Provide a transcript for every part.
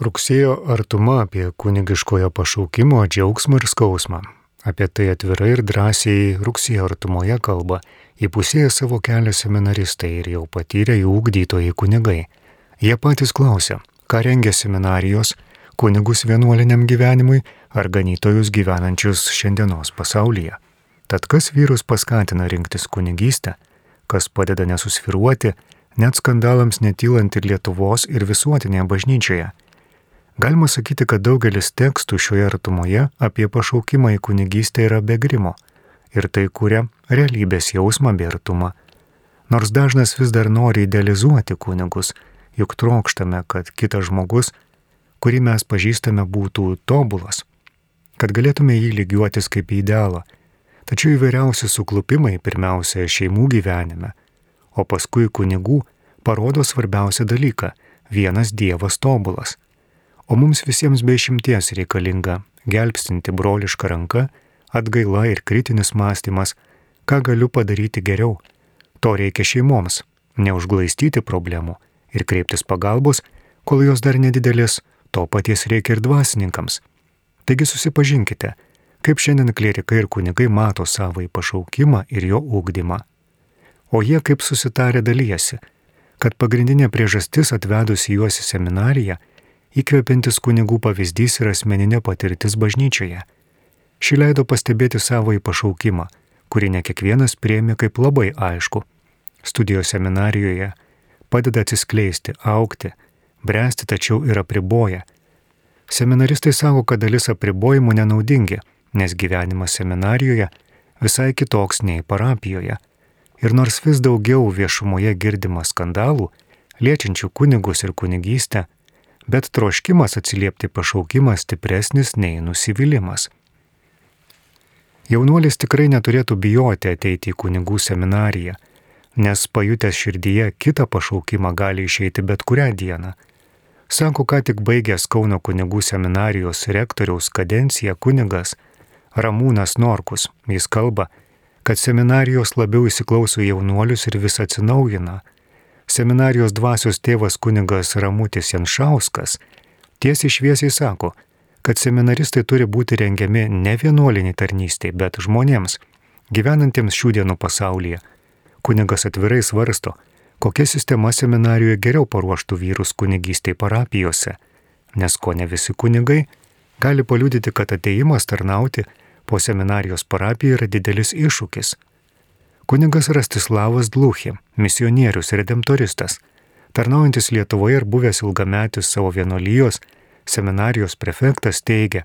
Rugsėjo artuma apie kunigiškojo pašaukimo džiaugsmą ir skausmą. Apie tai atvirai ir drąsiai rugsėjo artumoje kalba įpusėję savo kelią seminaristai ir jau patyrę jų ugdytojai kunigai. Jie patys klausia, ką rengia seminarijos, kunigus vienuoliniam gyvenimui ar ganytojus gyvenančius šiandienos pasaulyje. Tad kas vyrus paskatina rinktis kunigystę, kas padeda nesusviruoti, net skandalams netylant ir Lietuvos ir visuotinėje bažnyčioje Galima sakyti, kad daugelis tekstų šioje artumoje apie pašaukimą į kunigystę yra begrimo ir tai kuria realybės jausmą bei artumą. Nors dažnas vis dar nori idealizuoti kunigus, juk trokštame, kad kitas žmogus, kurį mes pažįstame, būtų tobulas, kad galėtume jį lygiuotis kaip į idealą. Tačiau įvairiausi suklupimai pirmiausia šeimų gyvenime, o paskui kunigų parodo svarbiausią dalyką - vienas Dievas tobulas o mums visiems be išimties reikalinga gelbstinti brolišką ranką, atgaila ir kritinis mąstymas, ką galiu padaryti geriau. To reikia šeimoms - neužglaistyti problemų ir kreiptis pagalbos, kol jos dar nedidelės, to paties reikia ir dvasininkams. Taigi susipažinkite, kaip šiandien klerikai ir kunigai mato savo pašaukimą ir jo ūkdymą. O jie kaip susitarę dalyjasi, kad pagrindinė priežastis atvedusi juos į seminariją įkvepiantis kunigų pavyzdys ir asmeninė patirtis bažnyčioje. Ši leido pastebėti savo įpašaukimą, kurį ne kiekvienas priemi kaip labai aišku. Studijos seminarijoje padeda atsiskleisti, aukti, bręsti tačiau ir apriboja. Seminaristai savo, kad dalis apribojimų nenaudingi, nes gyvenimas seminarijoje visai kitoks nei parapijoje. Ir nors vis daugiau viešumoje girdima skandalų, liečiančių kunigus ir kunigystę, bet troškimas atsiliepti pašaukimas stipresnis nei nusivylimas. Jaunuolis tikrai neturėtų bijoti ateiti į kunigų seminariją, nes pajutęs širdyje kitą pašaukimą gali išeiti bet kurią dieną. Sako, ką tik baigęs Kauno kunigų seminarijos rektoriaus kadenciją kunigas Ramūnas Norkus. Jis kalba, kad seminarijos labiau įsiklauso jaunuolius ir vis atsinaujina, seminarijos dvasios tėvas kunigas Ramutis Janšauskas tiesiai šviesiai sako, kad seminaristai turi būti rengiami ne vienuoliniai tarnystėj, bet žmonėms, gyvenantiems šių dienų pasaulyje. Kunigas atvirai svarsto, kokia sistema seminarijoje geriau paruoštų vyrus kunigystėj parapijose, nes ko ne visi kunigai gali paliudyti, kad ateimas tarnauti po seminarijos parapiją yra didelis iššūkis Kunigas Rastislavas Dluchė, misionierius redemptoristas, tarnaujantis Lietuvoje ir buvęs ilgametis savo vienolyjos seminarijos prefektas teigia,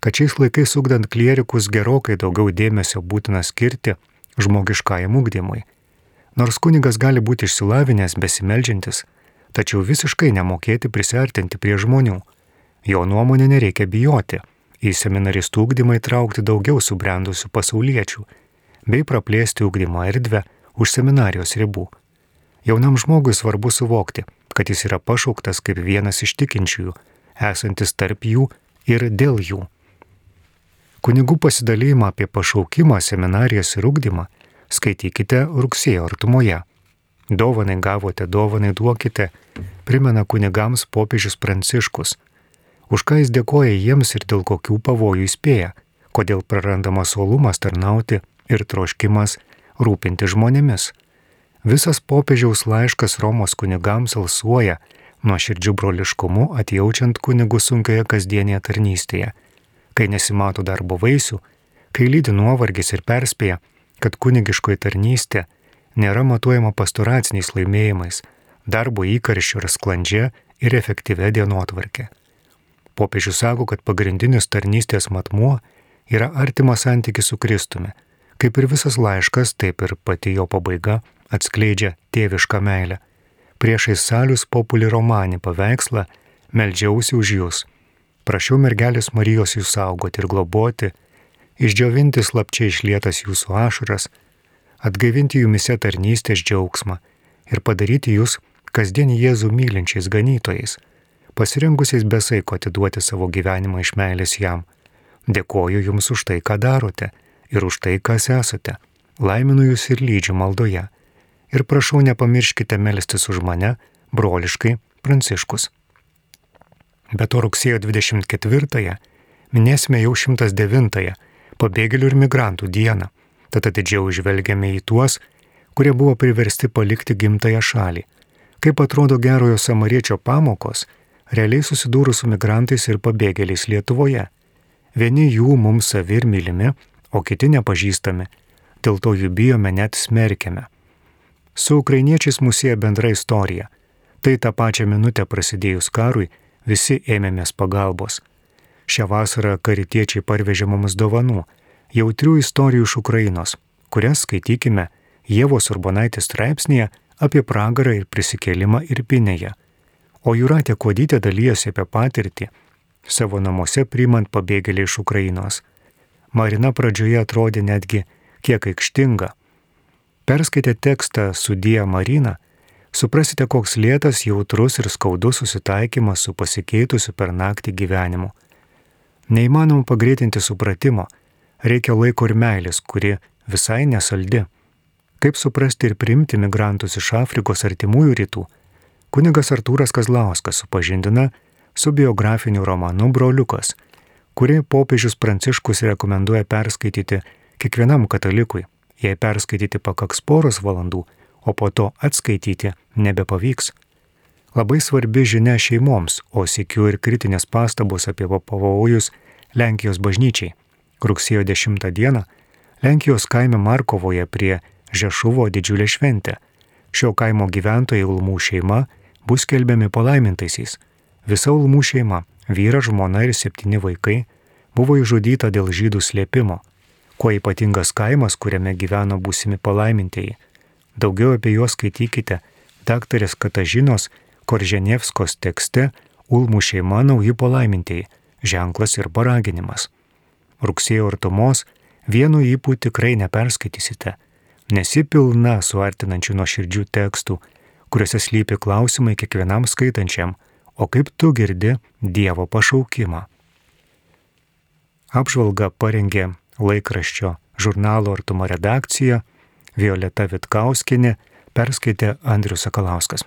kad šiais laikais ugdant klierikus gerokai daugiau dėmesio būtina skirti žmogiškajam ugdymui. Nors kunigas gali būti išsilavinęs, besimeldžiantis, tačiau visiškai nemokėti prisartinti prie žmonių. Jo nuomonė nereikia bijoti, į seminaristų ugdymą įtraukti daugiau subrendusių pasauliečių bei praplėsti ugdymo erdvę už seminarijos ribų. Jaunam žmogui svarbu suvokti, kad jis yra pašauktas kaip vienas iš tikinčiųjų, esantis tarp jų ir dėl jų. Kunigų pasidalymą apie pašaukimą, seminarijas ir ugdymą skaitykite rugsėjo artumoje. Dovanai gavote, dovanai duokite, primena kunigams popiežius Pranciškus. Už ką jis dėkoja jiems ir dėl kokių pavojų įspėja, kodėl prarandamas uolumas tarnauti ir troškimas rūpinti žmonėmis. Visas popiežiaus laiškas Romos kunigams alsuoja nuo širdžių broliškumu atjaučiant kunigų sunkioje kasdienėje tarnystėje, kai nesimato darbo vaisių, kai lydi nuovargis ir perspėja, kad kunigiškoji tarnystė nėra matuojama pastoraciniais laimėjimais, darbo įkarščiu ir sklandžia ir efektyvia dienotvarkė. Popiežius sako, kad pagrindinis tarnystės matmuo yra artimas santykis su Kristumi Kaip ir visas laiškas, taip ir pati jo pabaiga atskleidžia tėvišką meilę. Priešais salius populį romanį paveikslą meldžiausi už jūs. Prašiau mergelės Marijos jūs saugoti ir globoti, išdžiovinti slapčiai išlietas jūsų ašaras, atgaivinti jumise tarnystės džiaugsmą ir padaryti jūs kasdien Jėzų mylinčiais ganytojais, pasirengusiais besaiko atiduoti savo gyvenimą iš meilės jam. Dėkoju jums už tai, ką darote ir už tai, kas esate. Laiminu jūs ir lydžiu maldoje. Ir prašau nepamirškite melstis už mane, broliškai, pranciškus. Be to rugsėjo 24-ąją minėsime jau 109-ąją pabėgėlių ir migrantų dieną, tad atidžiau žvelgiame į tuos, kurie buvo priversti palikti gimtają šalį. Kaip atrodo gerojo samariečio pamokos, realiai susidūrus su migrantais ir pabėgėliais Lietuvoje. Vieni jų mums savi ir mylimi, o kiti nepažįstami, dėl to jų bijome net smerkiame. Su ukrainiečiais musėja bendra istorija. Tai tą pačią minutę prasidėjus karui visi ėmėmės pagalbos. Šią vasarą karitiečiai parvežė mums dovanų, jautrių istorijų iš Ukrainos, kurias skaitykime Jėvos Urbonaitės straipsnėje apie pragarą ir prisikėlimą Irpinėje. O Juratė Kodytė dalyjosi apie patirtį savo namuose priimant pabėgėlį iš Ukrainos. Marina pradžioje atrodė netgi kiek aikštinga. Perskaitę tekstą Sudie Marina, suprasite, koks lėtas, jautrus ir skaudus susitaikymas su pasikeitusiu per naktį gyvenimu. Neįmanoma pagreitinti supratimo, reikia laiko ir meilės, kuri visai nesaldi. Kaip suprasti ir priimti migrantus iš Afrikos artimųjų rytų, kunigas Artūras Kazlauskas supažindina su biografiniu romanu Broliukas, kurį popiežius Pranciškus rekomenduoja perskaityti kiekvienam katalikui. Jei perskaityti pakaks poros valandų, o po to atskaityti nebepavyks. Labai svarbi žinia šeimoms, o sėkiu ir kritinės pastabos apie pavojus Lenkijos bažnyčiai. Rugsėjo 10 dieną Lenkijos kaime Markovoje prie Žešuvo didžiulė šventė. Šio kaimo gyventojai Ulmų šeima bus kelbiami palaimintaisiais. Visa Ulmų šeima - vyras, žmona ir septyni vaikai - buvo išžudyta dėl žydų slėpimo. Kuo ypatingas kaimas, kuriame gyveno būsimi palaimintieji. Daugiau apie juos skaitykite daktarės Katažinos Korženevskos tekste Ulmų šeima nauji palaimintieji - ženklas ir paraginimas. Rugsėjo artumos vienu įpū tikrai neperskaitysite nesi pilna suartinančių nuoširdžių tekstų, kuriuose slypi klausimai kiekvienam skaitančiam, o kaip tu girdi Dievo pašaukimą. Apžvalga parengė laikraščio žurnalo Artumo redakcija, Violeta Vitkauskinė, perskaitė Andrius Sakalauskas.